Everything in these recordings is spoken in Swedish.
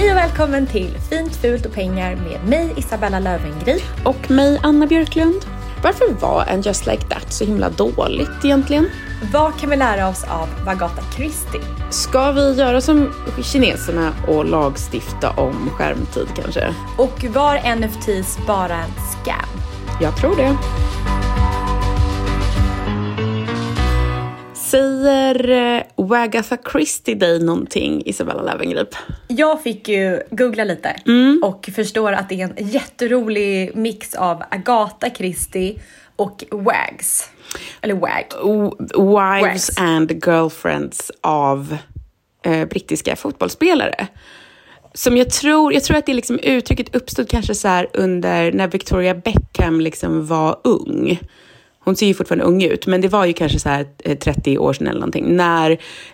Hej och välkommen till Fint, fult och pengar med mig Isabella Löwengrip. Och mig, Anna Björklund. Varför var en Just Like That så himla dåligt egentligen? Vad kan vi lära oss av Agatha Christie? Ska vi göra som kineserna och lagstifta om skärmtid kanske? Och var NFTs bara en scam? Jag tror det. Säger eh, Wagatha Christie dig någonting, Isabella Löwengrip? Jag fick ju googla lite och förstår att det är en jätterolig mix av Agatha Christie och Wags. Eller Wag. Wives Wags. and girlfriends av eh, brittiska fotbollsspelare. Som jag tror, jag tror att det liksom uttrycket uppstod kanske så här under när Victoria Beckham liksom var ung. Hon ser ju fortfarande ung ut, men det var ju kanske så här eh, 30 år sedan eller någonting. När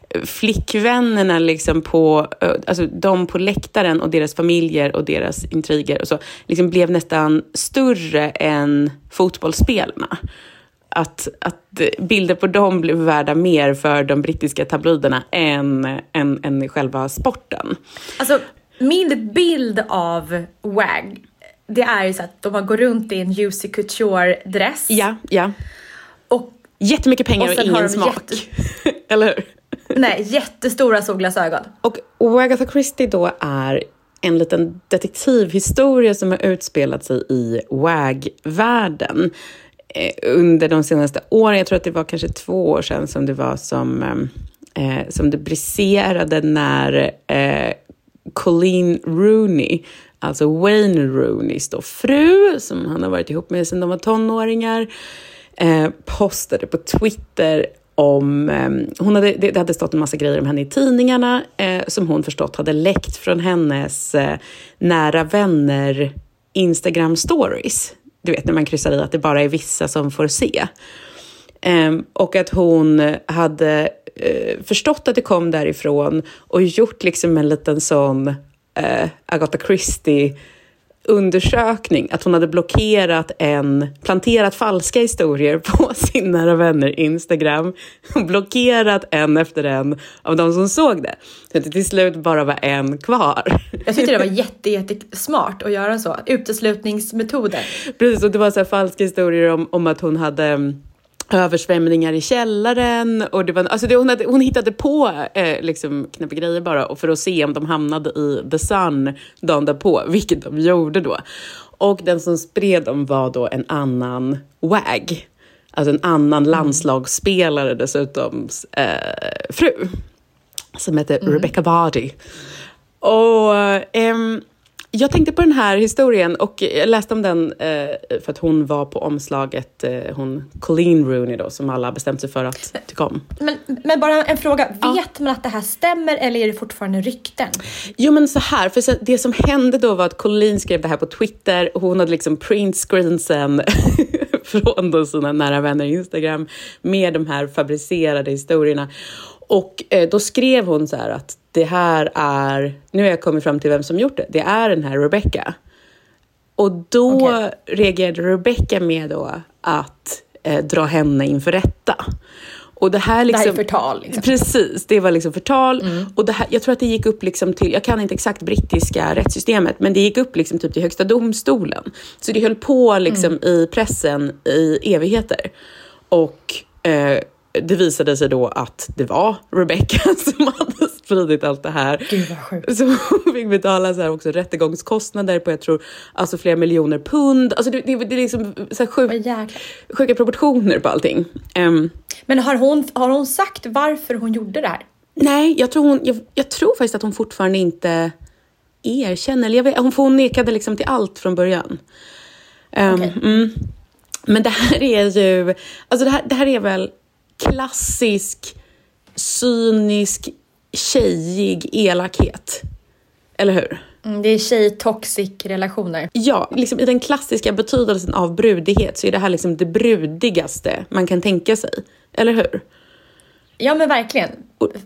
eh, flickvännerna liksom på, eh, alltså de på läktaren och deras familjer och deras intriger och så, liksom blev nästan större än fotbollsspelarna att, att bilder på dem blev värda mer för de brittiska tabloiderna än, än, än själva sporten. Alltså, min bild av Wag, det är ju så att de går runt i en Juicy Couture-dress. Ja, ja. Och Jättemycket pengar Och och, har ingen smak. Eller hur? nej, jättestora solglasögon. Och Agatha Christie då är en liten detektivhistoria som har utspelat sig i WAG-världen eh, under de senaste åren. Jag tror att det var kanske två år sedan som det var som, eh, som det briserade när eh, Colleen Rooney, alltså Wayne Rooneys då fru, som han har varit ihop med sedan de var tonåringar, eh, postade på Twitter om, eh, hon hade, det, hade stått en massa grejer om henne i tidningarna eh, som hon förstått hade läckt från hennes eh, nära vänner Instagram stories. Du vet när man kryssar i att det bara är vissa som får se. Ehm, och att hon hade eh, förstått att det kom därifrån och gjort liksom en liten sån eh, Agatha Christie undersökning, att hon hade blockerat en, planterat falska historier på sin nära vänner Instagram, och blockerat en efter en av de som såg det. Så att det till slut bara var en kvar. Jag tyckte det var jätte, jättesmart att göra så. Uteslutningsmetoden. Precis, och det var så här falska historier om, om att hon hade översvämningar i källaren och det var, alltså det, hon, hade, hon hittade på eh, liksom knäppa grejer bara och för att se om de hamnade i The Sun dagen därpå, vilket de gjorde då. Och den som spred dem var då en annan WAG, alltså en annan landslagsspelare dessutom, eh, fru, som hette Rebecca Vardy. Och ehm, jag tänkte på den här historien och jag läste om den eh, för att hon var på omslaget, eh, hon Colleen Rooney då, som alla bestämt sig för att tycka om. Men, men bara en fråga, vet man att det här stämmer eller är det fortfarande rykten? Jo men så här, för så, det som hände då var att Colleen skrev det här på Twitter och hon hade liksom printscreensen från då sina nära vänner i Instagram med de här fabricerade historierna. Och eh, då skrev hon så här att det här är, nu har jag kommit fram till vem som gjort det, det är den här Rebecca. Och då Okej. reagerade Rebecca med då att eh, dra henne inför rätta. Och det här, liksom, det här är förtal. Liksom. Precis, det var liksom förtal. Mm. Och det här, jag tror att det gick upp liksom till, jag kan inte exakt brittiska rättssystemet, men det gick upp liksom typ till högsta domstolen. Så det höll på liksom mm. i pressen i evigheter. Och eh, det visade sig då att det var Rebecca som hade spridit allt det här. Gud vad sjukt. Så hon fick betala så här också rättegångskostnader på jag tror alltså flera miljoner pund. Alltså det, det, det är liksom så sjuk, sjuka proportioner på allting. Um, Men har hon, har hon sagt varför hon gjorde det här? Nej, jag tror, hon, jag, jag tror faktiskt att hon fortfarande inte erkänner. Eller jag vet, hon, hon nekade liksom till allt från början. Um, okay. mm. Men det här är ju, alltså det här, det här är väl klassisk, cynisk, tjejig elakhet. Eller hur? Mm, det är tjej-toxic relationer. Ja, liksom i den klassiska betydelsen av brudighet så är det här liksom det brudigaste man kan tänka sig. Eller hur? Ja men verkligen.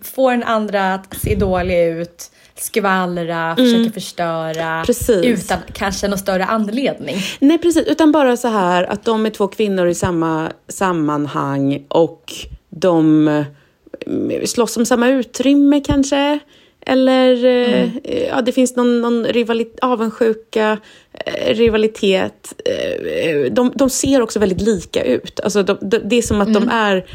Få den andra att se dålig ut, skvallra, mm. försöka förstöra precis. utan kanske någon större anledning. Nej precis, utan bara så här att de är två kvinnor i samma sammanhang och de eh, slåss om samma utrymme kanske. Eller eh, mm. ja, det finns någon, någon rivalit, avundsjuka, eh, rivalitet. Eh, de, de ser också väldigt lika ut. Alltså de, de, det är som att mm. de är...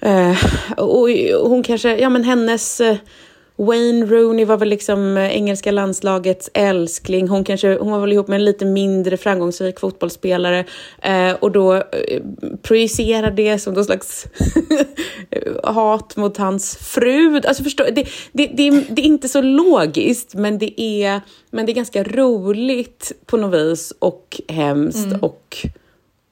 Eh, och hon kanske, ja men hennes Wayne Rooney var väl liksom eh, engelska landslagets älskling. Hon, kanske, hon var väl ihop med en lite mindre framgångsrik fotbollsspelare eh, och då eh, projicerar det som någon slags hat mot hans fru. Alltså förstå, det, det, det, är, det är inte så logiskt, men det är, men det är ganska roligt på något vis och hemskt mm. och,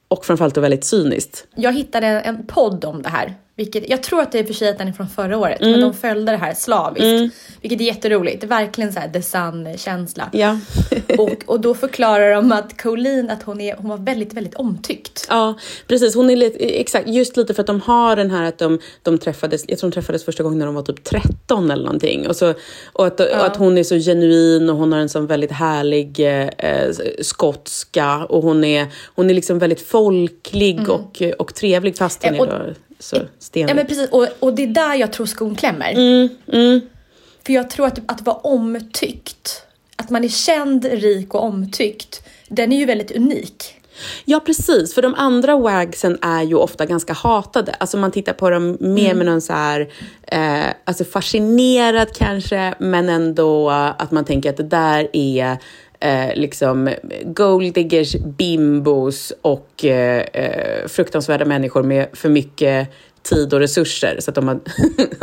och framförallt väldigt cyniskt. Jag hittade en podd om det här vilket, jag tror att det är för sig att den är från förra året, mm. men de följde det här slaviskt. Mm. Vilket är jätteroligt. Det är verkligen så här The Sun-känsla. Ja. och, och då förklarar de att Colleen, att hon, är, hon var väldigt, väldigt omtyckt. Ja, precis. Hon är lite, exakt, just lite för att de har den här att de, de träffades, jag tror de träffades första gången när de var typ 13 eller någonting. Och, så, och, att, ja. och att hon är så genuin och hon har en sån väldigt härlig eh, skotska och hon är, hon är liksom väldigt folklig mm. och, och trevlig fast hon eh, och, är så stenig. Ja men precis, och, och det är där jag tror skon klämmer. Mm, mm. För jag tror att, att vara omtyckt, att man är känd, rik och omtyckt, den är ju väldigt unik. Ja precis, för de andra wagsen är ju ofta ganska hatade. Alltså man tittar på dem mer mm. med någon så här, eh, alltså fascinerad kanske, men ändå att man tänker att det där är eh, liksom golddiggers, bimbos och eh, eh, fruktansvärda människor med för mycket tid och resurser så att de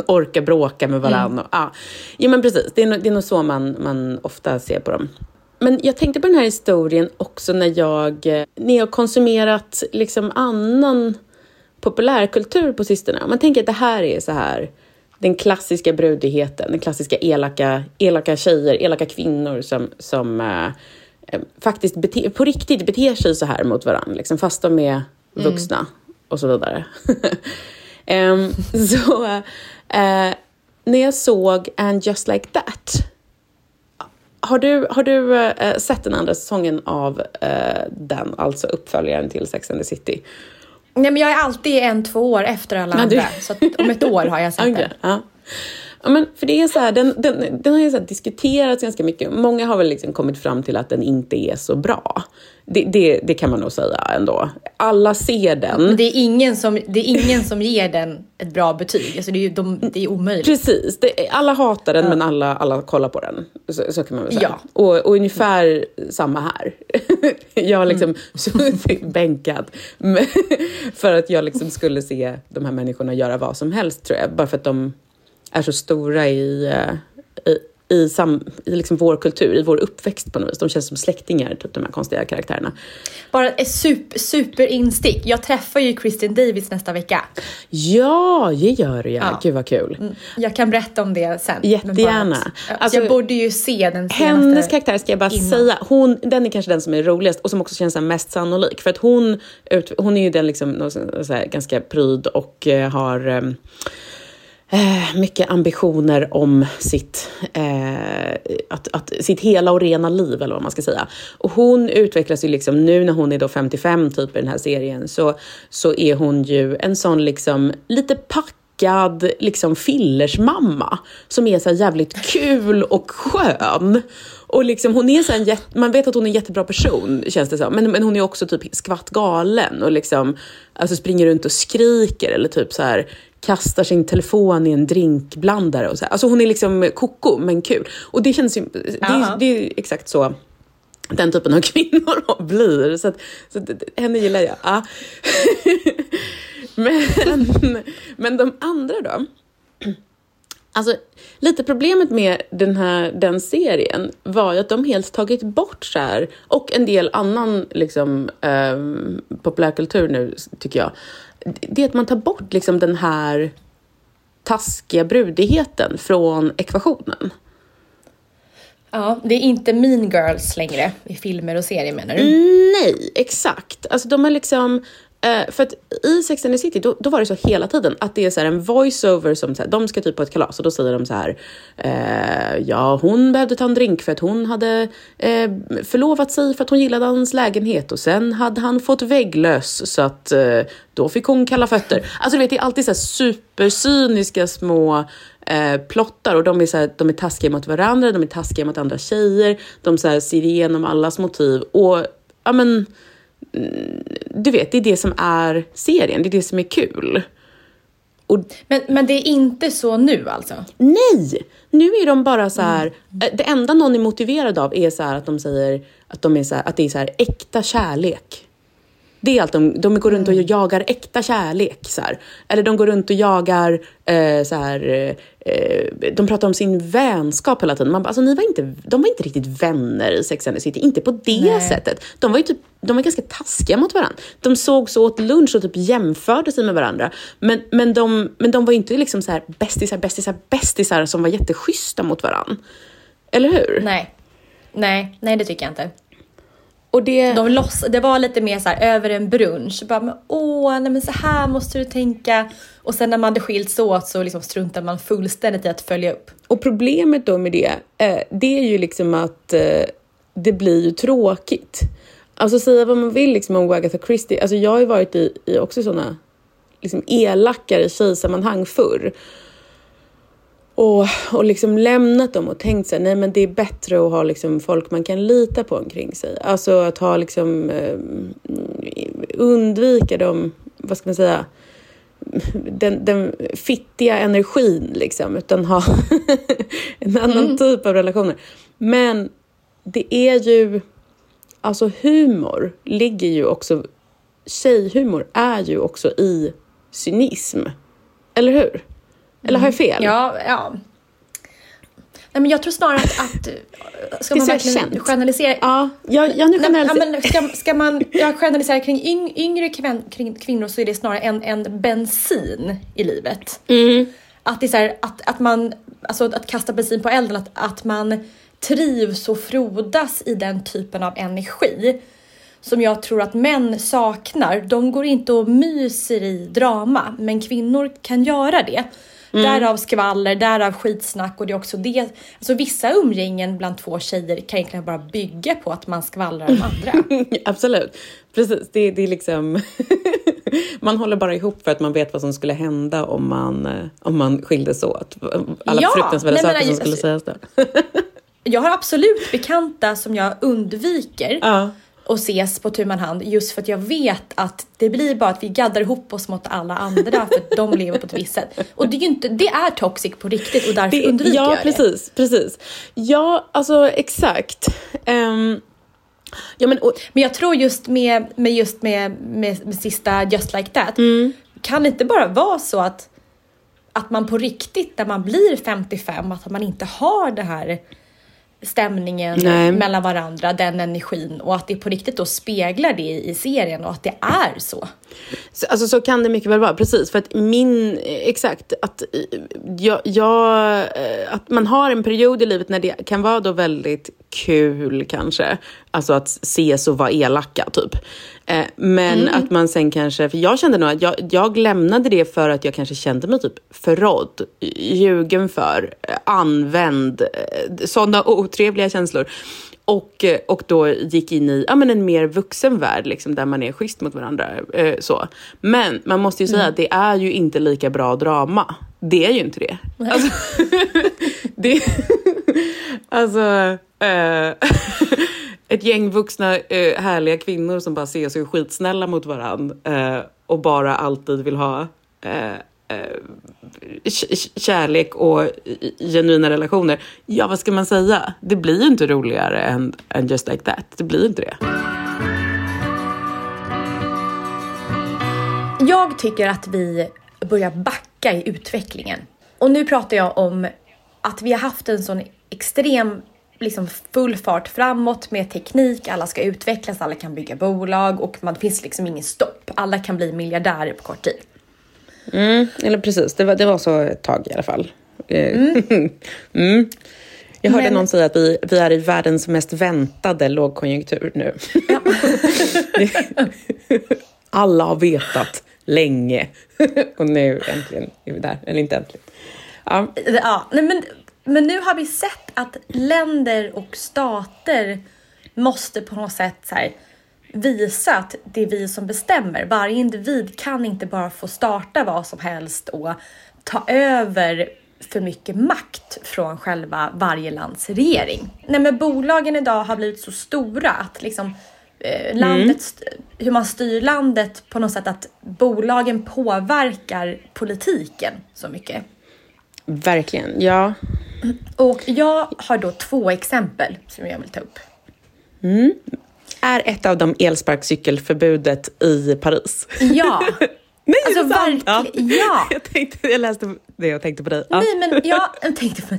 orkar bråka med varandra. Mm. Ja. ja, men precis. Det är, nog, det är nog så man, man ofta ser på dem. Men jag tänkte på den här historien också när jag, eh, när jag konsumerat liksom annan populärkultur på sistone. Man tänker att det här är så här den klassiska brudigheten, den klassiska elaka, elaka tjejer, elaka kvinnor som, som äh, faktiskt bete, på riktigt beter sig så här mot varandra, liksom, fast de är mm. vuxna mm. och så vidare. um, så uh, när jag såg And just like that, har du, har du uh, sett den andra säsongen av uh, den, alltså uppföljaren till Sex and the City? Nej, men jag är alltid en, två år efter alla andra. Så om ett år har jag sett okay, den. Ja. Ja, men för det är så här, den, den, den har ju så diskuterats ganska mycket. Många har väl liksom kommit fram till att den inte är så bra. Det, det, det, kan man nog säga ändå. Alla ser den. Men det är ingen som, det är ingen som ger den ett bra betyg. Alltså det, är ju, de, det är omöjligt. Precis. Det, alla hatar den, ja. men alla, alla kollar på den. Så, så kan man väl säga. Ja. Och, och ungefär mm. samma här. jag har liksom mm. suttit bänkad för att jag liksom skulle se de här människorna göra vad som helst, tror jag. Bara för att de är så stora i, eh, i, i, sam, i liksom vår kultur, i vår uppväxt på något vis. De känns som släktingar, typ de här konstiga karaktärerna. Bara ett super, superinstick. Jag träffar ju Kristin Davis nästa vecka. Ja, det gör du ja. Gud vad kul. Mm. Jag kan berätta om det sen. Jättegärna. alltså, jag borde ju se den senaste. Hennes karaktär ska jag bara innan. säga, hon, den är kanske den som är roligast och som också känns mest sannolik. För att hon, hon är ju den liksom, ganska pryd och uh, har um, eh, Eh, mycket ambitioner om sitt, eh, att, att, sitt hela och rena liv, eller vad man ska säga. Och hon utvecklas ju liksom, nu när hon är då 55 typ i den här serien, så, så är hon ju en sån liksom lite packad liksom fillersmamma som är så jävligt kul och skön. Och liksom, hon är så en jätte, man vet att hon är en jättebra person, känns det som. Men, men hon är också typ skvatt galen och liksom, alltså springer runt och skriker eller typ så här kastar sin telefon i en drinkblandare. Och så här. Alltså hon är liksom koko, men kul. Och det känns ju, det, är- det är exakt så den typen av kvinnor blir. Så, att, så att, henne gillar jag. Ja. men, men de andra då? Alltså, lite problemet med den här den serien var ju att de helt tagit bort så här, och en del annan liksom, eh, populärkultur nu, tycker jag. Det är att man tar bort liksom den här taskiga brudigheten från ekvationen. Ja, det är inte mean girls längre i filmer och serier menar du? Nej, exakt. Alltså de är liksom... Eh, för att i Sex and the City, då, då var det så hela tiden att det är så här en voiceover som så här, de ska typ på ett kalas och då säger de så här. Eh, ja, hon behövde ta en drink för att hon hade eh, förlovat sig för att hon gillade hans lägenhet och sen hade han fått vägglöss så att eh, då fick hon kalla fötter. Alltså du vet, det är alltid så här supercyniska små eh, plottar och de är, så här, de är taskiga mot varandra, de är taskiga mot andra tjejer, de så här, ser igenom allas motiv och ja men du vet, det är det som är serien, det är det som är kul. Och Men, men det är inte så nu alltså? nej, nu är de bara så här, eh, det enda någon är motiverad av är så att de säger att, de är så här, att det är så här äkta kärlek. Det är allt de, de går runt och jagar äkta kärlek. Så här. Eller de går runt och jagar, eh, så här, eh, de pratar om sin vänskap hela tiden. Man bara, alltså, ni var inte, de var inte riktigt vänner i Sex and the City, inte på det Nej. sättet. De var ju typ, de var ganska taskiga mot varandra. De såg så åt lunch och typ jämförde sig med varandra. Men, men, de, men de var inte liksom så här bästisar, bästisar, bästisar som var jätteschyssta mot varandra. Eller hur? Nej. Nej, nej det tycker jag inte. Och det... De loss, det var lite mer så här över en brunch. Bara, men, åh, nej, men så här måste du tänka. Och sen när man hade skilts åt så liksom struntar man fullständigt i att följa upp. Och problemet då med det, eh, det är ju liksom att eh, det blir ju tråkigt. Alltså säga vad man vill liksom om Agatha Christie, alltså jag har ju varit i, i också sådana liksom elakare tjejsammanhang förr. Och, och liksom lämnat dem och tänkt sig, nej men det är bättre att ha liksom folk man kan lita på omkring sig. Alltså att ha liksom, eh, undvika de, vad ska man säga, den, den fittiga energin liksom, utan ha en annan typ av relationer. Men det är ju, alltså humor ligger ju också, tjejhumor är ju också i cynism. Eller hur? Eller har jag fel? Ja, ja. Nej, men jag tror snarare att, att ska man verkligen känt. generalisera Ja, jag, jag nu Nej, men- ja, generaliserar. men ska, ska man ja, generalisera kring yng, yngre kvin, kring kvinnor så är det snarare en, en bensin i livet. Mm. Att det är så här, att, att man, alltså att kasta bensin på elden, att, att man trivs och frodas i den typen av energi som jag tror att män saknar. De går inte och myser i drama, men kvinnor kan göra det. Mm. Därav skvaller, därav skitsnack och det är också det. Alltså vissa umgängen bland två tjejer kan egentligen bara bygga på att man skvallrar om andra. Absolut. Precis, det, det är liksom... man håller bara ihop för att man vet vad som skulle hända om man, eh, om man skildes åt. Alla Ja, fruktansvärda nej, men saker som alltså- skulle sägas där. Jag har absolut bekanta som jag undviker Ja. Och ses på tu man hand just för att jag vet att det blir bara att vi gaddar ihop oss mot alla andra för att de lever på ett visst sätt. Och det är ju inte, det är toxic på riktigt och därför Det, undviker ja, jag det. precis, precis. Ja, alltså exakt. Ehm, ja, men, och, Men jag tror just med, med, just med, med, med sista Just Like That, Mm. kan det inte bara vara så att, att man på riktigt när man blir 55, att man inte har det här stämningen Nej. mellan varandra, den energin och att det på riktigt då speglar det i serien och att det är så. Så, alltså så kan det mycket väl vara, precis. För att min, exakt, att, eh, jag, jag, eh, att man har en period i livet när det kan vara då väldigt kul kanske. Alltså att ses och vara elaka typ. Eh, men Mm. att man sen kanske, för jag kände nog att jag, jag lämnade det för att jag kanske kände mig typ förrådd, ljugen för, eh, använd, eh, sådana otrevliga känslor. Och, eh, och då gick in i ja, men en mer vuxen värld liksom, där man är schysst mot varandra. Eh, så. Men man måste ju säga att det är ju inte lika bra drama. Det är ju inte det. Alltså, det alltså eh, ett gäng vuxna eh, härliga kvinnor som bara ser sig skitsnälla mot varandra eh, och bara alltid vill ha eh, Eh, kärlek och genuina relationer. Ja, vad ska man säga? Det blir ju inte roligare än, än just like that. Det blir inte det. Jag tycker att vi börjar backa i utvecklingen. Och nu pratar jag om att vi har haft en sån extrem liksom full fart framåt med teknik, alla ska utvecklas, alla kan bygga bolag och man det finns liksom ingen stopp. Alla kan bli miljardärer på kort tid. Mm, eller precis, det var, det var så ett tag i alla fall. Eh, mm. Jag hörde Men- någon säga att vi, vi är i världens mest väntade lågkonjunktur nu. Alla har vetat länge och nu äntligen är vi där. Eller inte äntligen. Ja, Ja, nej men, men nu har vi sett att länder och stater måste på något sätt så här, visa att det är vi som bestämmer. Varje individ kan inte bara få starta vad som helst och ta över för mycket makt från själva varje lands regering. Nej, men bolagen idag har blivit så stora att liksom eh, landet, st- hur man styr landet på något sätt att bolagen påverkar politiken så mycket. verkligen. Ja. Och jag har då två exempel som jag vill ta upp. Är ett av dem elsparkcykelförbudet i Paris? Ja, Nej, Alltså, verkligen, ja. Jag, tänkte, jag läste det och tänkte på dig. Ja. nej men jag tänkte på...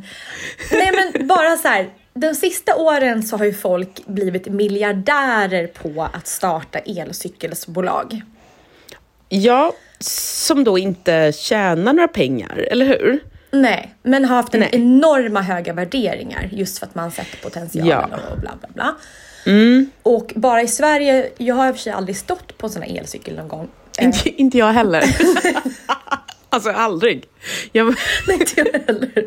Nej men bara så här. De sista åren så har ju folk blivit miljardärer på att starta elcykelsbolag. Ja, som då inte tjänar några pengar, eller hur? Nej, men har haft en Nej. enorma höga värderingar just för att man sätter potentialen Ja. och bla bla bla. Och bara i Sverige, jag har i och för sig aldrig stått på en sån här elcykel någon gång. Eh, Inte, inte jag heller. alltså aldrig. Jag, inte jag heller.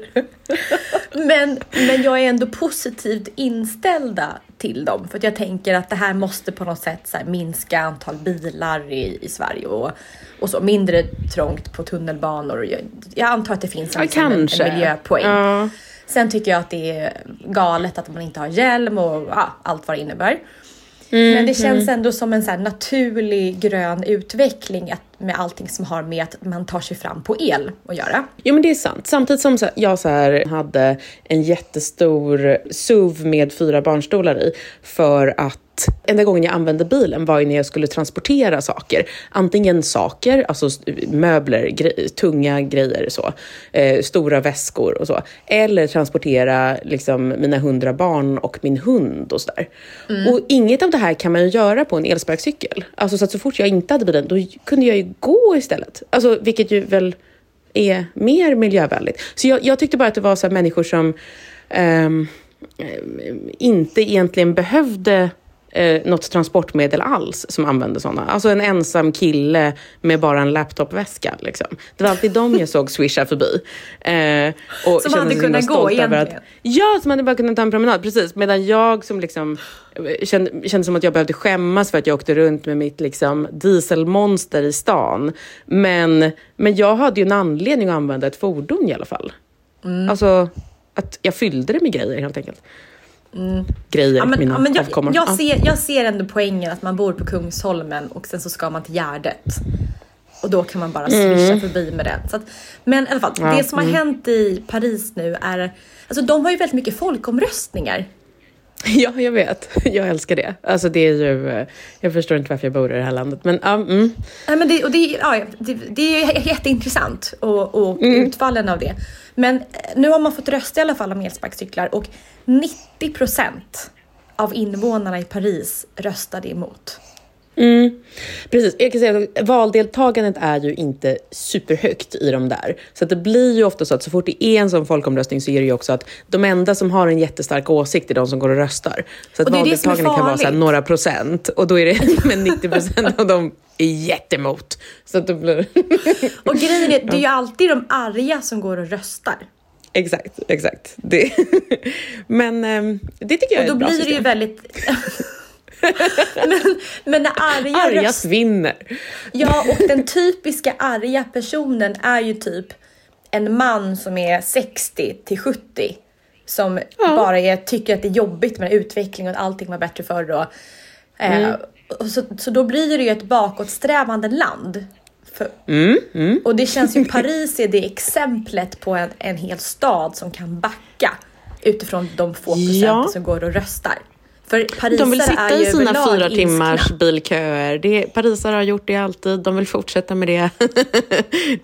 Men, men jag är ändå positivt inställda till dem för jag tänker att det här måste på något sätt här minska antal bilar i, i Sverige och, och så mindre trångt på tunnelbanor. Jag, jag antar att det finns Ja, liksom en, en miljöpoäng. Ja. Sen tycker jag att det är galet att man inte har hjälm och ja, allt vad det innebär. Mm, Men det känns ändå som en så naturlig grön utveckling att, med allting som har med att man tar sig fram på el att göra. Jo men det är sant. Samtidigt som så, jag så hade en jättestor SUV med fyra barnstolar i för att enda gången jag använde bilen var ju när jag skulle transportera saker. Antingen saker, alltså möbler, gre- tunga grejer så, eh, stora väskor och så. Eller transportera liksom mina hundra barn och min hund och sådär. Och inget av det här kan man ju göra på en elsparkcykel. Alltså så så fort jag inte hade bilen, då kunde jag ju gå istället. Alltså vilket ju väl är mer miljövänligt. Så jag, jag tyckte bara att det var så människor som ehm, ehm, inte egentligen behövde eh, något transportmedel alls som använde sådana. Alltså en ensam kille med bara en laptopväska. Liksom. Det var alltid de jag såg swisha förbi. Eh, och Som hade kunnat gå över egentligen. Ja, som hade bara kunnat ta en promenad. Precis. Medan jag som liksom eh, kände, kände som att jag behövde skämmas för att jag åkte runt med mitt liksom, dieselmonster i stan. Men, men jag hade ju en anledning att använda ett fordon i alla fall. Mm. Alltså att jag fyllde det med grejer helt enkelt. Grejer, Mm. Ja, men, mina ja, men jag, jag, Ja. ser, jag ser ändå poängen att man bor på Kungsholmen och sen så ska man till Gärdet. Och då kan man bara swisha förbi med den. Så att, men i alla fall, Mm. Ja, det som har hänt i Paris nu är... Alltså de har ju väldigt mycket folkomröstningar. ja, jag vet. Jag älskar det. Alltså det är ju... eh, Jag förstår inte varför jag bor i det här landet. Men ja, mm. Nej, men det, och det, ja, det, det är jätteintressant och, och utfallen av det. Men eh, nu har man fått rösta i alla fall om elsparkcyklar och 90 procent av invånarna i Paris röstade emot. Mm. Precis. Jag kan säga att valdeltagandet är ju inte superhögt i de där. Så att det blir ju ofta så att så fort det är en sån folkomröstning så är det ju också att de enda som har en jättestark åsikt är de som går och röstar. Så att valdeltagandet kan vara så några procent och då är det men 90 procent av dem är jättemot. Så att det blir... Och grejen är, det är ju alltid de arga som går och röstar. exakt, exakt. Det. men ehm, det tycker jag Och är då ett bra blir det ju system. väldigt... men, men när arga Argast röstar... vinner. Ja, och den typiska arga personen är ju typ en man som är 60 till 70 som bara är, tycker att det är jobbigt med utveckling och att allting var bättre förr. Och, eh, och så, så då blir det ju ett bakåtsträvande land. För, Och det känns ju, Paris är det exemplet på en, en hel stad som kan backa utifrån de få procenten Ja. som går och röstar. För De vill sitta i sina fyra timmars bilköer. Det, parisare har gjort det alltid. De vill fortsätta med det.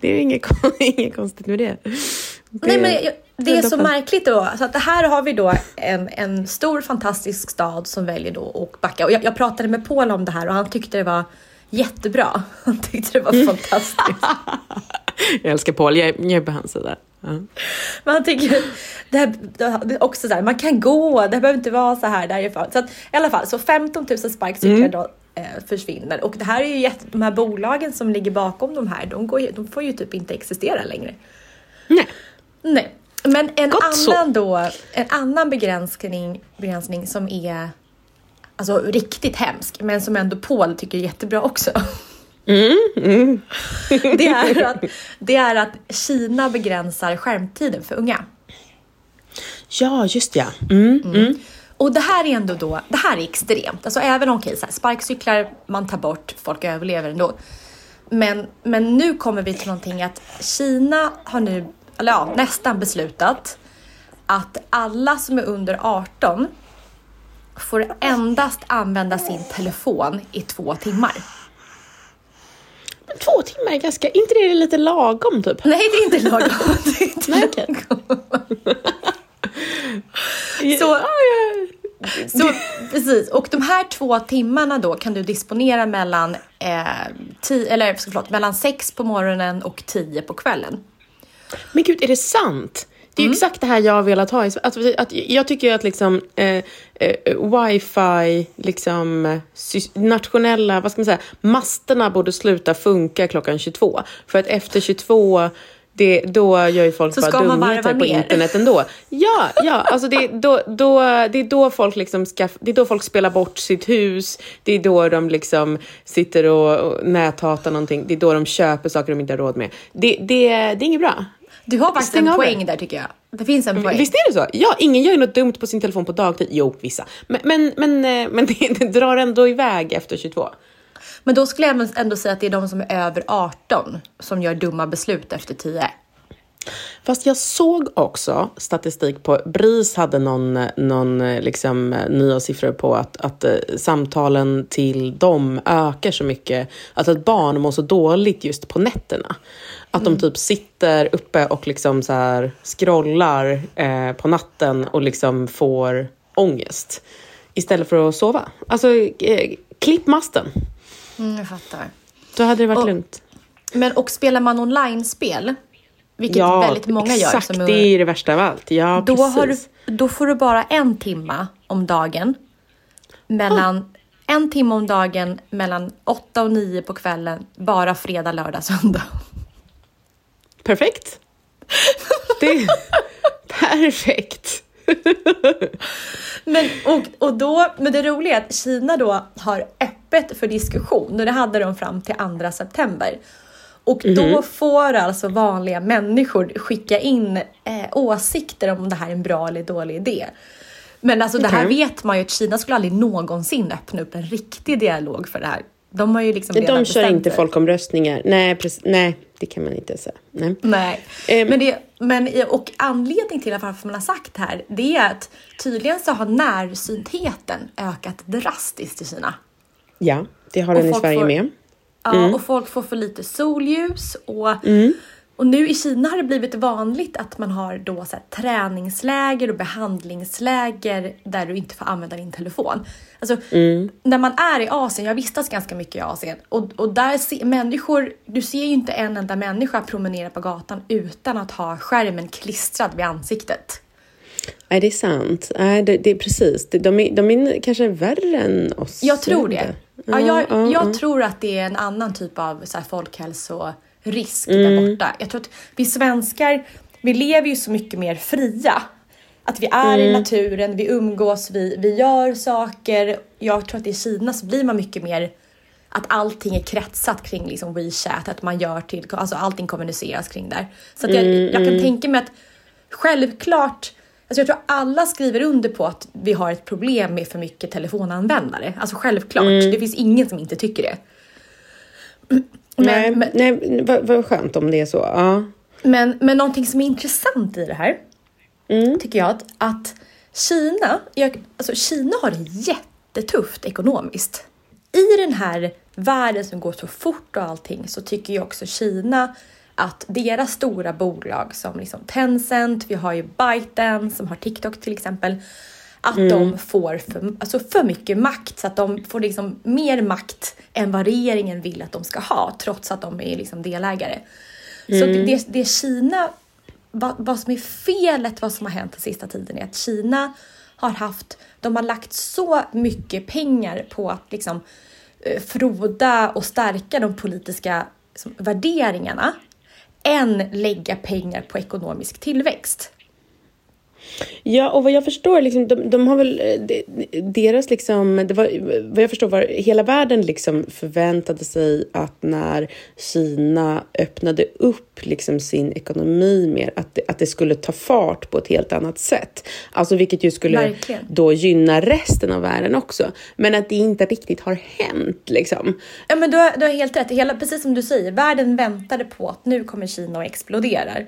det är inget, inget konstigt med det. det Nej, men jag- det är så märkligt då. Så att här har vi då en, en stor fantastisk stad som väljer då att backa. Och jag, jag pratade med Paul om det här och han tyckte det var jättebra. Han tyckte det var fantastiskt. Jag älskar Paul, jag, jag är på hans sida. Men han tycker det, här, det också så här, man kan gå, det behöver inte vara så här därifrån. Så att, i alla fall, så 15 000 sparkcyklar Mm. då eh, försvinner. Och det här är ju jätte, de här bolagen som ligger bakom de här, de, går de får ju typ inte existera längre. Nej. Nej, men en Gott så. annan då, en annan begränsning, begränsning som är alltså riktigt hemsk, men som ändå Paul tycker är jättebra också. det, är att, det är att Kina begränsar skärmtiden för unga. Ja, just ja. Mm, mm. Och det här är ändå då, det här är extremt. Alltså även om okej, så här, sparkcyklar man tar bort, folk överlever ändå. Men, men nu kommer vi till någonting att Kina har nu, eller ja, nästan beslutat att alla som är under 18 får endast använda sin telefon i två timmar. Men två timmar är ganska... inte det lite lagom typ? Nej, det är inte lagom. Det är inte Nej, lagom. Så. Så precis, och de här två timmarna då kan du disponera mellan, eh, tio, eller, förlåt, mellan sex på morgonen och tio på kvällen. Men gud, är det sant? Det är Mm. exakt det här jag har velat ha. Att, att, jag tycker att liksom, eh, eh, wifi, liksom, nationella, vad ska man säga, masterna borde sluta funka klockan 22. För att efter 22 det, då gör ju folk Så bara dumheter på internet ändå. Ja, ja alltså det, då, då, det är då folk liksom ska, det är då folk spelar bort sitt hus. Det är då de liksom sitter och, och näthatar någonting. Det är då de köper saker de inte har råd med. Det, det, det är inget bra. Du har faktiskt Stäng en poäng där tycker jag. Det finns en poäng. Visst är det så? Ja, ingen gör ju något dumt på sin telefon på dagtid. Jo, vissa. Men, men, men, eh, men det, det drar ändå iväg efter 22. Men då skulle jag ändå säga att det är de som är över 18 som gör dumma beslut efter 10. Fast jag såg också statistik på, BRIS hade någon, någon eh, liksom, eh, nya siffror på att, att samtalen till dem ökar så mycket. Att ett barn mår så dåligt just på nätterna. Att de typ sitter uppe och liksom så här scrollar eh, på natten och liksom får ångest. Istället för att sova. Alltså, eh, klipp masten. Mm, jag fattar. Då hade det varit Och- lugnt. Men och spelar man online-spel, vilket väldigt många gör, exakt. som är- det är det värsta av allt. Ja, då, precis. har du, då får du bara en timma om dagen. Mellan en timme om dagen mellan 8 och 9 på kvällen, bara fredag, lördag, söndag. Perfekt. Det är perfekt. Men, och, och då, men det roliga är att Kina då har öppet för diskussion och det hade de fram till 2 september. Och då får alltså vanliga människor skicka in eh, åsikter om det här är en bra eller dålig idé. Men alltså det här vet man ju att Kina skulle aldrig någonsin öppna upp en riktig dialog för det här. De har ju liksom redan De kör inte folkomröstningar. Nej, precis, nej, det kan man inte säga. Nej. Nej, Ehm. men, det, men och anledning till varför man har sagt det här, det är att tydligen så har närsyntheten ökat drastiskt i Kina. Ja, det har den i Sverige får- med. Ja, Mm. och folk får för lite solljus och, och Och nu i Kina har det blivit vanligt att man har då så här, träningsläger och behandlingsläger där du inte får använda din telefon. Alltså, när man är i Asien, jag vistas ganska mycket i Asien och, och där ser människor, du ser ju inte en enda människa promenera på gatan utan att ha skärmen klistrad vid ansiktet. Nej, det är sant. Nej, det, det är precis. De, är, de är kanske värre än oss. Jag tror det. Ja, jag ja, jag ja. tror att det är en annan typ av så här, folkhälsorisk Mm. där borta. Jag tror att vi svenskar, vi lever ju så mycket mer fria. Att vi är Mm. i naturen, vi umgås, vi, vi gör saker. Jag tror att i Kina så blir man mycket mer att allting är kretsat kring liksom WeChat, att man gör till, alltså allting kommuniceras kring där. Så att jag, Mm, jag kan tänka mig att självklart, alltså jag tror alla skriver under på att vi har ett problem med för mycket telefonanvändare. Alltså självklart, Mm. det finns ingen som inte tycker det. Men, Nej, men, nej vad, vad skönt om det är så. Ja. men, men någonting som är intressant i det här Mm. tycker jag att, att Kina, jag, alltså Kina har det jättetufft ekonomiskt. I den här världen som går så fort och allting så tycker ju också Kina att deras stora bolag som liksom Tencent, vi har ju ByteDance som har TikTok till exempel, att de får för, alltså för mycket makt så att de får liksom mer makt än vad regeringen vill att de ska ha trots att de är liksom delägare. Så det, det, det Kina vad, vad som är felet, vad som har hänt den sista tiden är att Kina har haft, de har lagt så mycket pengar på att liksom eh, froda och stärka de politiska liksom, värderingarna än lägga pengar på ekonomisk tillväxt. Ja, och vad jag förstår, liksom, de, de har väl eh, de, deras liksom, det var, vad jag förstår var hela världen liksom förväntade sig att när Kina öppnade upp liksom sin ekonomi mer, att det, att det skulle ta fart på ett helt annat sätt. Alltså vilket ju skulle Verkligen. då gynna resten av världen också. Men att det inte riktigt har hänt liksom. Ja, men du har, du har helt rätt. Hela, precis som du säger, världen väntade på att nu kommer Kina och exploderar.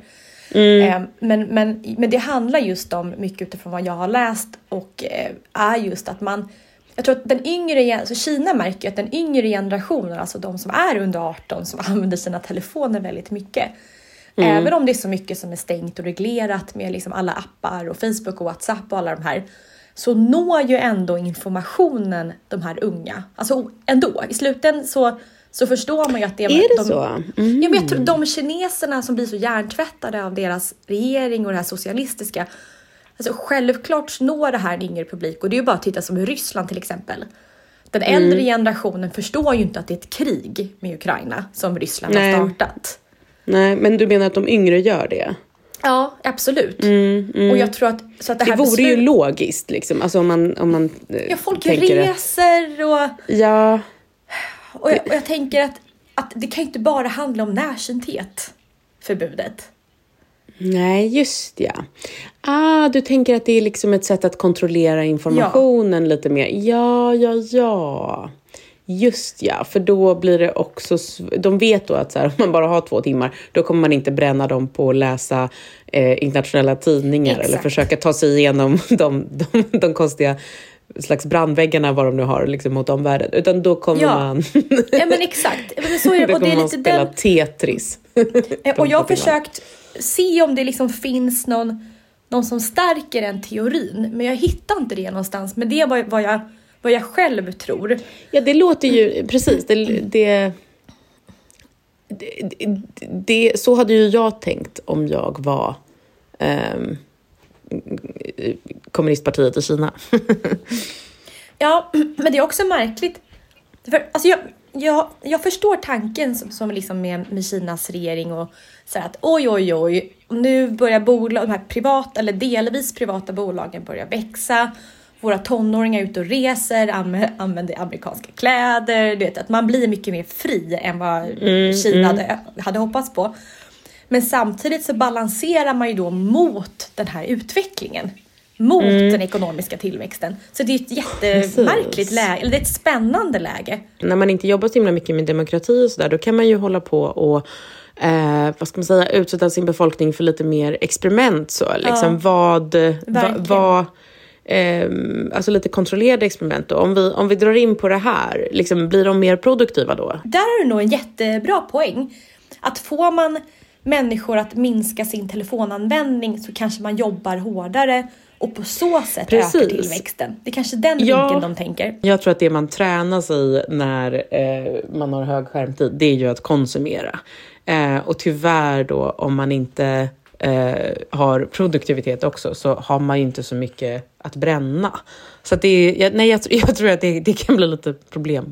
Eh, men, men, men det handlar just om, mycket utifrån vad jag har läst, och eh, är just att man jag tror att den yngre, alltså Kina märker att den yngre generationen, alltså de som är under 18, som använder sina telefoner väldigt mycket. Även om det är så mycket som är stängt och reglerat med liksom alla appar och Facebook och WhatsApp och alla de här, så når ju ändå informationen de här unga. Alltså ändå, i slutändan så, så förstår man ju att det Är det de, så? Mm. Ja, men jag tror de kineserna som blir så hjärntvättade av deras regering och det här socialistiska. Alltså självklart når det här en yngre publik och det är ju bara att titta som i Ryssland till exempel. Den äldre generationen förstår ju inte att det är ett krig med Ukraina som Ryssland Nej. har startat. Nej, men du menar att de yngre gör det? Ja, absolut. Och jag tror att, så att det Det här vore ju logiskt liksom, alltså om man, om man eh, Ja, folk att- reser och, Ja, och, jag, och jag tänker att, att det kan ju inte bara handla om närsynthet, förbudet. Nej, just ja. Ah, du tänker att det är liksom ett sätt att kontrollera informationen lite mer. Ja, ja, ja. Just ja, för då blir det också... De vet då att så här, om man bara har två timmar, då kommer man inte bränna dem på att läsa eh, internationella tidningar eller Exakt. försöka ta sig igenom de, de, de konstiga slags brandväggarna, vad de nu har liksom, mot omvärlden. Utan då kommer Ja. man... Ja men exakt, Men så är då det, och det kommer är man lite spela den... Tetris. Eh, Och jag har försökt se om det liksom finns någon, någon som stärker den teorin, men jag hittar inte det någonstans. Men det är vad, vad, jag, vad jag själv tror. Ja, det låter ju precis. Det, det, det, det, så hade ju jag tänkt om jag var ehm, kommunistpartiet i Kina. Ja, men det är också märkligt. För, alltså jag, jag, jag förstår tanken som, som liksom med, med Kinas regering och så att oj, oj, oj, nu börjar bolag, de här privata eller delvis privata bolagen börja växa. Våra tonåringar är ute och reser, anv- använder amerikanska kläder. Du vet, att man blir mycket mer fri än vad Kina Hade, hade hoppats på. Men samtidigt så balanserar man ju då mot den här utvecklingen. Mot den ekonomiska tillväxten. Så det är ett jättemärkligt läge, eller det är ett spännande läge. När man inte jobbar så himla mycket med demokrati och sådär, då kan man ju hålla på och eh, vad ska man säga, utsätta sin befolkning för lite mer experiment. Så, liksom, vad, va, vad, ehm, alltså lite kontrollerade experiment. Då. Om, vi, om vi drar in på det här, liksom, blir de mer produktiva då? Där har du nog en jättebra poäng. Att får man människor att minska sin telefonanvändning så kanske man jobbar hårdare och på så sätt Precis. ökar tillväxten. Det är kanske den Ja. vinkeln de tänker. Jag tror att det man tränas i när eh, man har hög skärmtid, det är ju att konsumera. Eh, och tyvärr då, om man inte eh, har produktivitet också, så har man ju inte så mycket att bränna. Så att det är, jag, nej, jag, jag tror att det, det kan bli lite problem.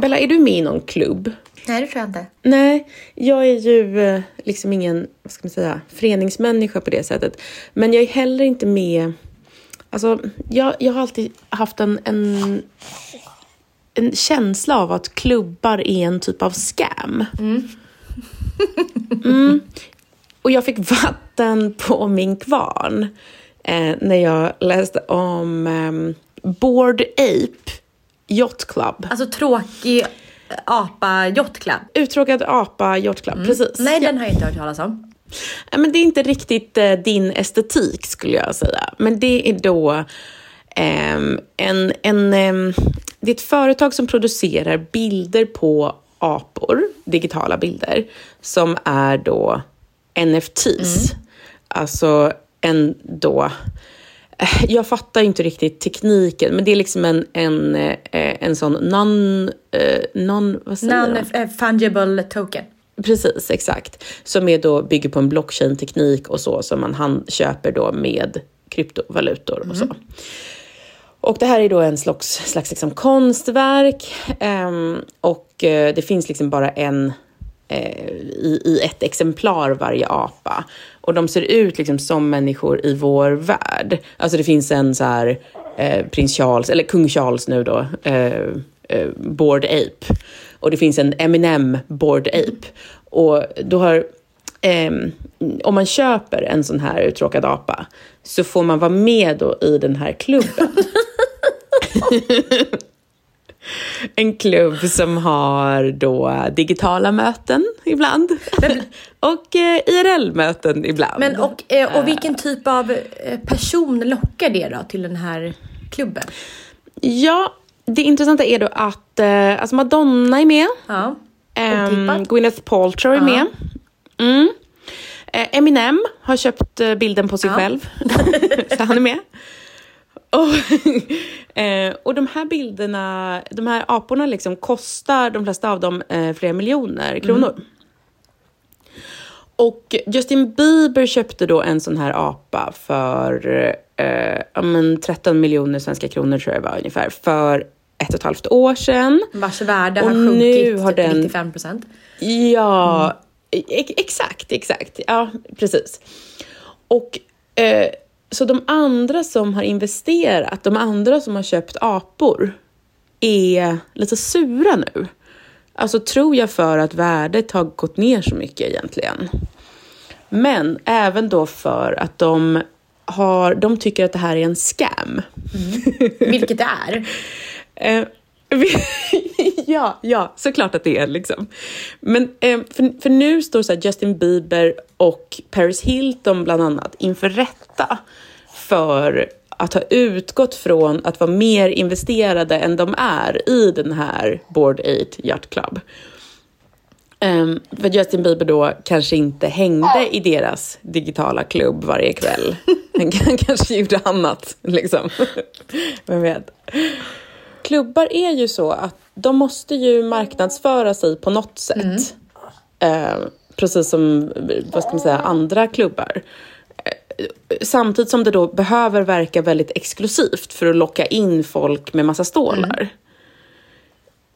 Bella, är du med i någon klubb? Nej, det tror jag inte. Nej, jag är ju eh, liksom ingen, vad ska man säga, föreningsmänniska på det sättet. Men jag är heller inte med, alltså jag, jag har alltid haft en, en, en känsla av att klubbar är en typ av scam. Mm. Och jag fick vatten på min kvarn eh, när jag läste om eh, Bored Ape Yacht Club. Alltså tråkig apa yacht club. Uttråkad apa Yacht Club, precis. Nej, den har jag inte hört talas om. Ja, men det är inte riktigt eh, din estetik skulle jag säga. Men det är då ehm, en, en, ehm, det är ett företag som producerar bilder på apor, digitala bilder, som är då NFTs. Alltså en då... eh, Jag fattar inte riktigt tekniken, men det är liksom en, en, eh, en sån non... eh, non vad säger de? Non-fungible token. Precis, exakt. Som är då, bygger på en blockchain-teknik och så som man hand, köper då med kryptovalutor och så. Och det här är då en slags, slags liksom konstverk ehm, och eh, det finns liksom bara en i, i ett exemplar varje apa. Och de ser ut liksom som människor i vår värld. Alltså det finns en så här eh, prins Charles, eller kung Charles nu då, eh, eh, Bored Ape. Och det finns en Eminem Bored Ape. Och då har, ehm, om man köper en sån här uttråkad apa så får man vara med då i den här klubben. En klubb som har då digitala möten ibland och eh, IRL-möten ibland. Men och, eh, och vilken typ av eh, person lockar det då till den här klubben? Ja, det intressanta är då att eh, alltså Madonna är med. Ja. Otippat. Gwyneth Paltrow är med. Mm. Eh, Eminem har köpt eh, bilden på sig Ja. själv. så han är med. Och, eh, och de här bilderna, de här aporna liksom kostar de flesta av dem eh, flera miljoner kronor. Och Justin Bieber köpte då en sån här apa för eh, ja, men 13 miljoner svenska kronor tror jag var ungefär. För ett och ett halvt år sedan. Vars värde Och har sjunkit har den- 95 procent. Ja, e- exakt, exakt. Ja, precis. Och eh, så de andra som har investerat, de andra som har köpt apor, är lite sura nu. Alltså tror jag för att värdet har gått ner så mycket egentligen. Men även då för att de har, de tycker att det här är en scam. Vilket det är. Eh, ja, ja, såklart att det är liksom. Men eh, för, för nu står så Justin Bieber och Paris Hilton bland annat inför rätta för att ha utgått från att vara mer investerade än de är i den här Board 8 Yacht Club. Um, för Justin Bieber då kanske inte hängde i deras digitala klubb varje kväll. Han kan- kanske gjorde annat, liksom. Vem vet? Klubbar är ju så att de måste ju marknadsföra sig på något sätt. Eh, precis som, vad ska man säga, andra klubbar. Eh, Samtidigt som det då behöver verka väldigt exklusivt för att locka in folk med massa stålar.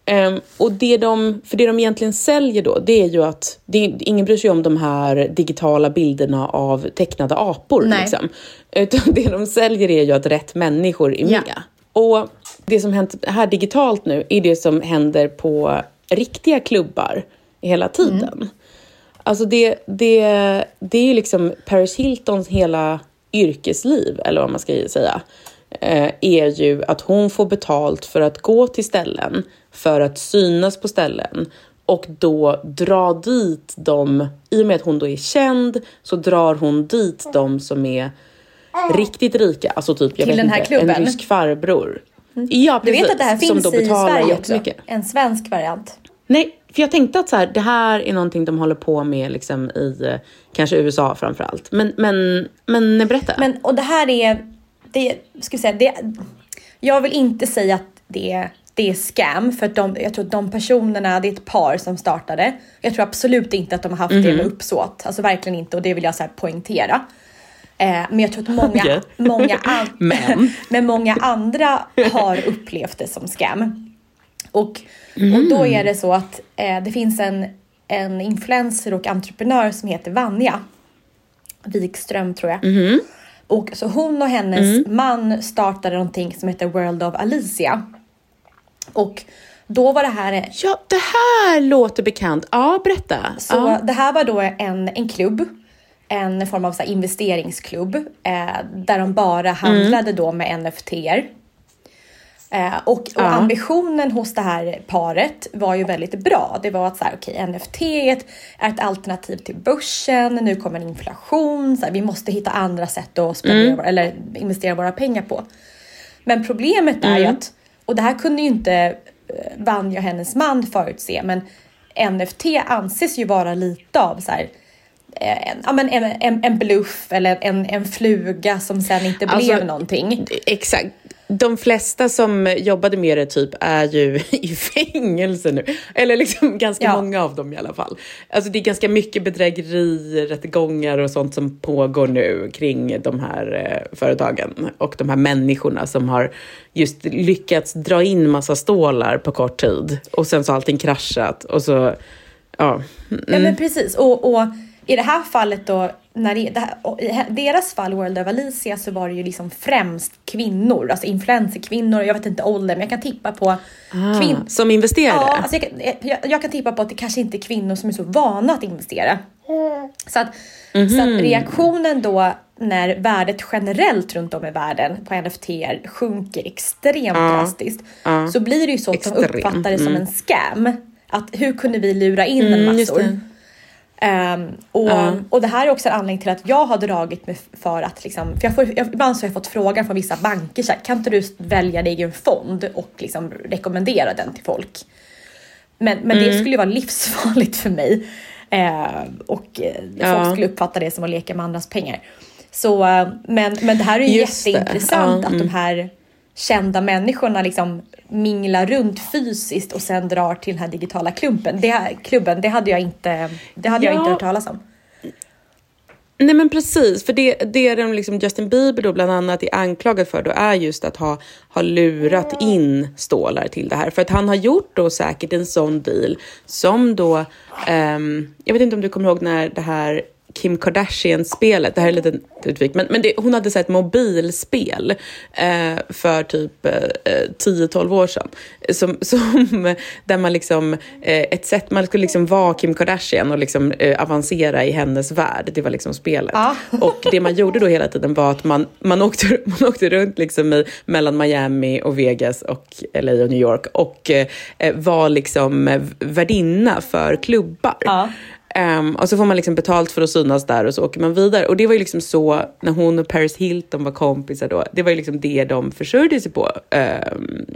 Ehm, och det de, för det de egentligen säljer då, det är ju att det, ingen bryr sig om de här digitala bilderna av tecknade apor. Nej. Liksom. Utan det de säljer är ju att rätt människor är Ja. med. Och det som hänt här digitalt nu är det som händer på riktiga klubbar hela tiden. Alltså det, det, det är ju liksom Paris Hiltons hela yrkesliv, eller vad man ska säga, eh, är ju att hon får betalt för att gå till ställen, för att synas på ställen och då dra dit dem, i och med att hon då är känd, så drar hon dit de som är riktigt rika, alltså typ jag Till vet den här inte, klubben? en rysk farbror. Ja, Du precis. vet att det här finns i Sverige också? En svensk variant. Nej, för jag tänkte att så här, det här är någonting de håller på med liksom i eh, kanske USA framför allt. Men, men, men berätta. Men, och det här är, det, ska vi säga, det, jag vill inte säga att det är, det är scam för att de, jag tror att de personerna, det är ett par som startade. Jag tror absolut inte att de har haft det med uppsåt, alltså verkligen inte och det vill jag så här poängtera. Eh, men jag tror att många, Okej. många, an- Men. men många andra har upplevt det som scam. Och, och då är det så att eh, det finns en, en influencer och entreprenör som heter Vanja Wikström tror jag. Och så hon och hennes man startade någonting som heter World of Alicia. Och då var det här Ja, det här låter bekant. Ja, berätta. så ja. det här var då en, en klubb, en form av så investeringsklubb eh, där de bara handlade då med NFT-er. Eh, och, och Ja. ambitionen hos det här paret var ju väldigt bra. Det var att så här, okej, NFT är ett, är ett alternativ till börsen. Nu kommer inflation. Så här, vi måste hitta andra sätt att spendera våra, eller investera våra pengar på. Men problemet är ju att, och det här kunde ju inte eh, Vanja och hennes man förutse, men NFT anses ju vara lite av så här, eh, en, ja, men en, en, en bluff eller en, en fluga som sen inte Alltså, blev någonting. Exakt. De flesta som jobbade med det typ är ju i fängelse nu. Eller liksom ganska Ja. många av dem i alla fall. Alltså det är ganska mycket bedrägerier, rättegångar och sånt som pågår nu kring de här eh, företagen och de här människorna som har just lyckats dra in massa stålar på kort tid och sen så har allting kraschat och så, ja. Ja men precis och, och i det här fallet då, när det, det här, deras fall World of Alicia så var det ju liksom främst kvinnor, alltså influencerkvinnor, jag vet inte ålder men jag kan tippa på Ah, kvin- som investerare? Ja, alltså jag, kan, jag, jag kan tippa på att det kanske inte är kvinnor som är så vana att investera. Så att, så Mhm. att reaktionen då när värdet generellt runt om i världen på NFT sjunker extremt drastiskt så blir det ju så att de Extremt, uppfattar det som en scam. Att hur kunde vi lura in en Mm, just massor? Ehm, och, och det här är också en anledning till att jag har dragit mig för att liksom, för jag får, jag, ibland så har jag fått frågan från vissa banker så här, kan inte du välja din egen fond och liksom rekommendera den till folk? Men, men Mm. det skulle ju vara livsfarligt för mig. Eh, och Ja. folk skulle uppfatta det som att leka med andras pengar. Så, eh, men, men det här är ju Just jätteintressant Ja, att de mm. här kända människorna liksom minglar runt fysiskt och sen drar till den här digitala klubben. Det, här- klubben, det hade jag inte, det hade jag Ja. inte hört talas om. Nej men precis, för det, det de liksom Justin Bieber då bland annat är anklagad för då är just att ha, ha lurat in stålar till det här. För att han har gjort då säkert en sån deal som då, um, jag vet inte om du kommer ihåg när det här Kim Kardashian-spelet, det här är lite utvik, men, men det, hon hade så ett mobilspel eh, för typ eh, 10-12 år sedan. Som, som, där man liksom, eh, ett sätt, man skulle liksom vara Kim Kardashian och liksom eh, avancera i hennes värld. Det var liksom spelet. Ah. och det man gjorde då hela tiden var att man, man, åkte, man åkte runt liksom i, mellan Miami och Vegas och LA och New York och eh, var liksom värdinna för klubbar. Ja. Um, och så får man liksom betalt för att synas där och så åker man vidare. Och det var ju liksom så när hon och Paris Hilton var kompisar då. Det var ju liksom det de försörjde sig på. Um,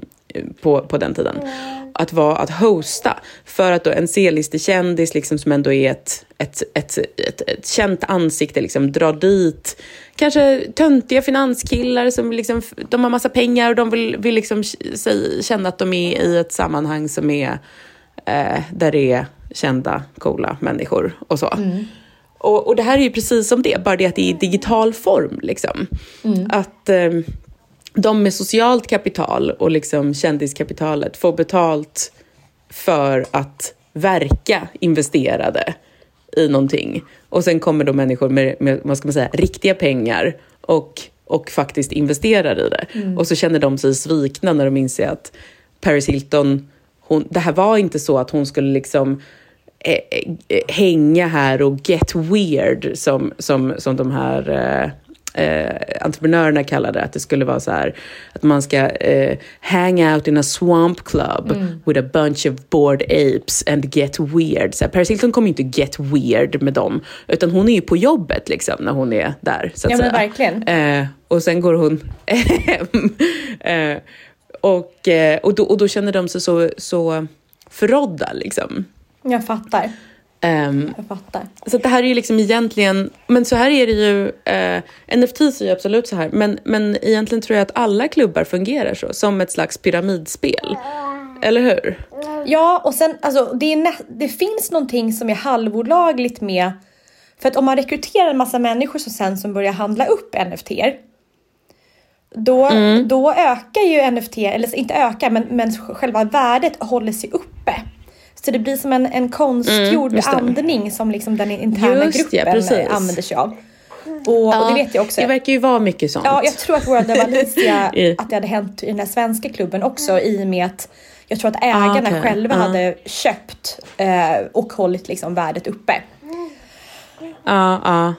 på, på den tiden. Att vara att hosta. För att då en C-listekändis liksom som ändå är ett, ett, ett, ett, ett känt ansikte liksom drar dit kanske töntiga finanskillar som liksom, de har massa pengar och de vill, vill liksom känna att de är i ett sammanhang som är eh, där det är kända, coola människor och så. Mm. Och, och det här är ju precis som det, bara det att det är i digital form. Liksom. Mm. Att eh, de med socialt kapital och liksom kändiskapitalet får betalt för att verka investerade i någonting. Och sen kommer då människor med, med vad ska man säga, riktiga pengar och, och faktiskt investerar i det. Mm. Och så känner de sig svikna när de inser att Paris Hilton, hon, det här var inte så att hon skulle liksom eh, eh, hänga här och get weird som, som, som de här eh, eh, entreprenörerna kallar det. Att det skulle vara så här att man ska eh, hang out in a swamp club Mm. with a bunch of bored apes and get weird. Så här, Paris Hilton kommer inte get weird med dem, utan hon är ju på jobbet liksom när hon är där. Så att Ja men säga. verkligen. Eh, och sen går hon hem. och, eh, och, då, och då känner de sig så, så förrådda liksom. Jag fattar. Ehm, Jag fattar. så det här är ju liksom egentligen, men så här är det ju, eh, NFT är ju absolut så här, men, men egentligen tror jag att alla klubbar fungerar så, som ett slags pyramidspel. Eller hur? Ja, och sen alltså det, är det finns någonting som är halvolagligt med för att om man rekryterar en massa människor som sen som börjar handla upp NFT då, Mm. då ökar ju NFT, eller inte ökar, men, men själva värdet håller sig uppe. Så det blir som en, en konstgjord Mm, andning som liksom den interna Just ja, gruppen precis. använder sig av. Och, och det vet jag också. Det verkar ju vara mycket sånt. Ja, jag tror att World of Alicia, att det hade hänt i den här svenska klubben också i och med att jag tror att ägarna Ah, okej. själva Ja. hade köpt eh, och hållit liksom värdet uppe. Ja, ja.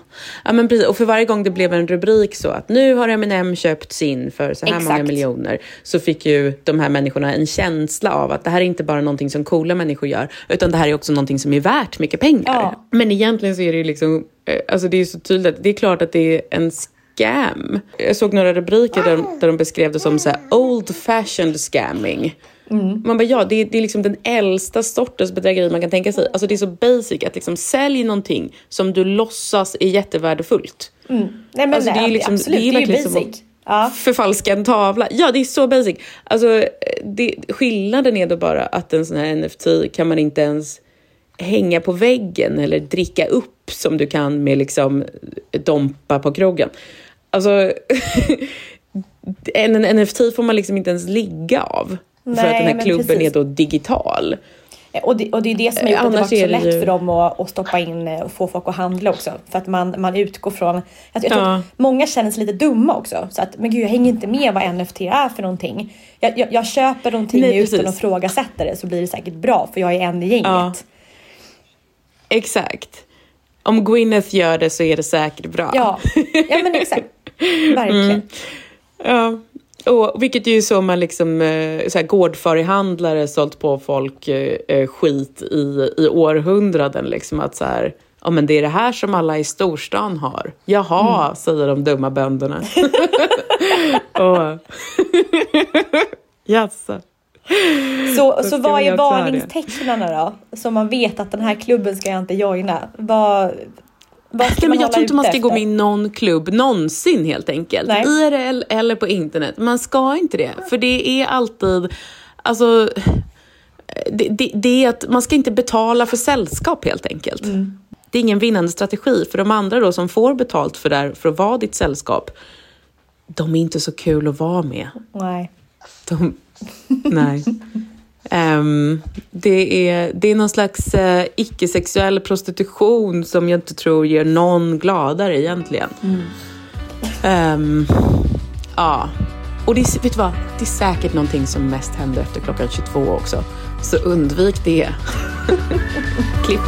ja men precis. Och för varje gång det blev en rubrik så att nu har Eminem köpt sin för så här många Exakt. miljoner så fick ju de här människorna en känsla av att det här är inte bara någonting som coola människor gör utan det här är också någonting som är värt mycket pengar. Ja. Men egentligen så är det ju liksom, eh, alltså det är så tydligt, det är klart att det är en scam. Jag såg några rubriker där, de- där de beskrev det som så här old fashioned scamming. Man bara, ja, det är, det är liksom den äldsta sortens bedrägeri man kan tänka sig. Alltså det är så basic att liksom sälj någonting som du låtsas är jättevärdefullt. Nej men Alltså, det är nej, liksom- absolut, det är det är ju verkligen som basic. Ja. Förfalska en tavla. Ja, det är så basic. Alltså, det, skillnaden är då bara att en sån här NFT kan man inte ens hänga på väggen eller dricka upp som du kan med liksom Dompa på krogen. Alltså, en, en NFT får man liksom inte ens ligga av. för Nej, att den här klubben precis. är då digital. Och det, och det är det som har gjort att det varit så lätt ju- för dem att, att stoppa in eh, och få folk att handla också. För att man, man utgår från, jag, jag tror Ja. att många känner sig lite dumma också. Så att, men gud jag hänger inte med vad NFT är för någonting. Jag, jag, jag köper någonting Nej, utan att ifrågasätta det så blir det säkert bra för jag är en i gänget. Ja. Exakt. Om Gwyneth gör det så är det säkert bra. Ja, ja men exakt. Verkligen. Mm. Ja, och, vilket är ju så man liksom, eh, så här, gårdfarihandlare sålt på folk eh, eh, skit i, i århundraden. Liksom, att så här, ja men det är det här som alla i storstan har. Jaha, Mm. säger de dumma bönderna. Jaså. Så, så ska vad är varningstecknen då? Så man vet att den här klubben ska jag inte joina. Vad, Nej, men jag tror inte man ska gå efter? med i någon klubb någonsin helt enkelt. Nej. IRL eller på internet. Man ska inte det. För det är alltid, alltså, det, det, det är att man ska inte betala för sällskap helt enkelt. Mm. det är ingen vinnande strategi. För de andra då som får betalt för, det för att vara ditt sällskap, de är inte så kul att vara med. Nej. De, nej. Um, det, är, det är någon slags uh, icke-sexuell prostitution som jag inte tror ger någon gladare egentligen. Mm. Um, ja, och det är, vet du vad? det är säkert någonting som mest händer efter klockan 22 också. Så undvik det. Klipp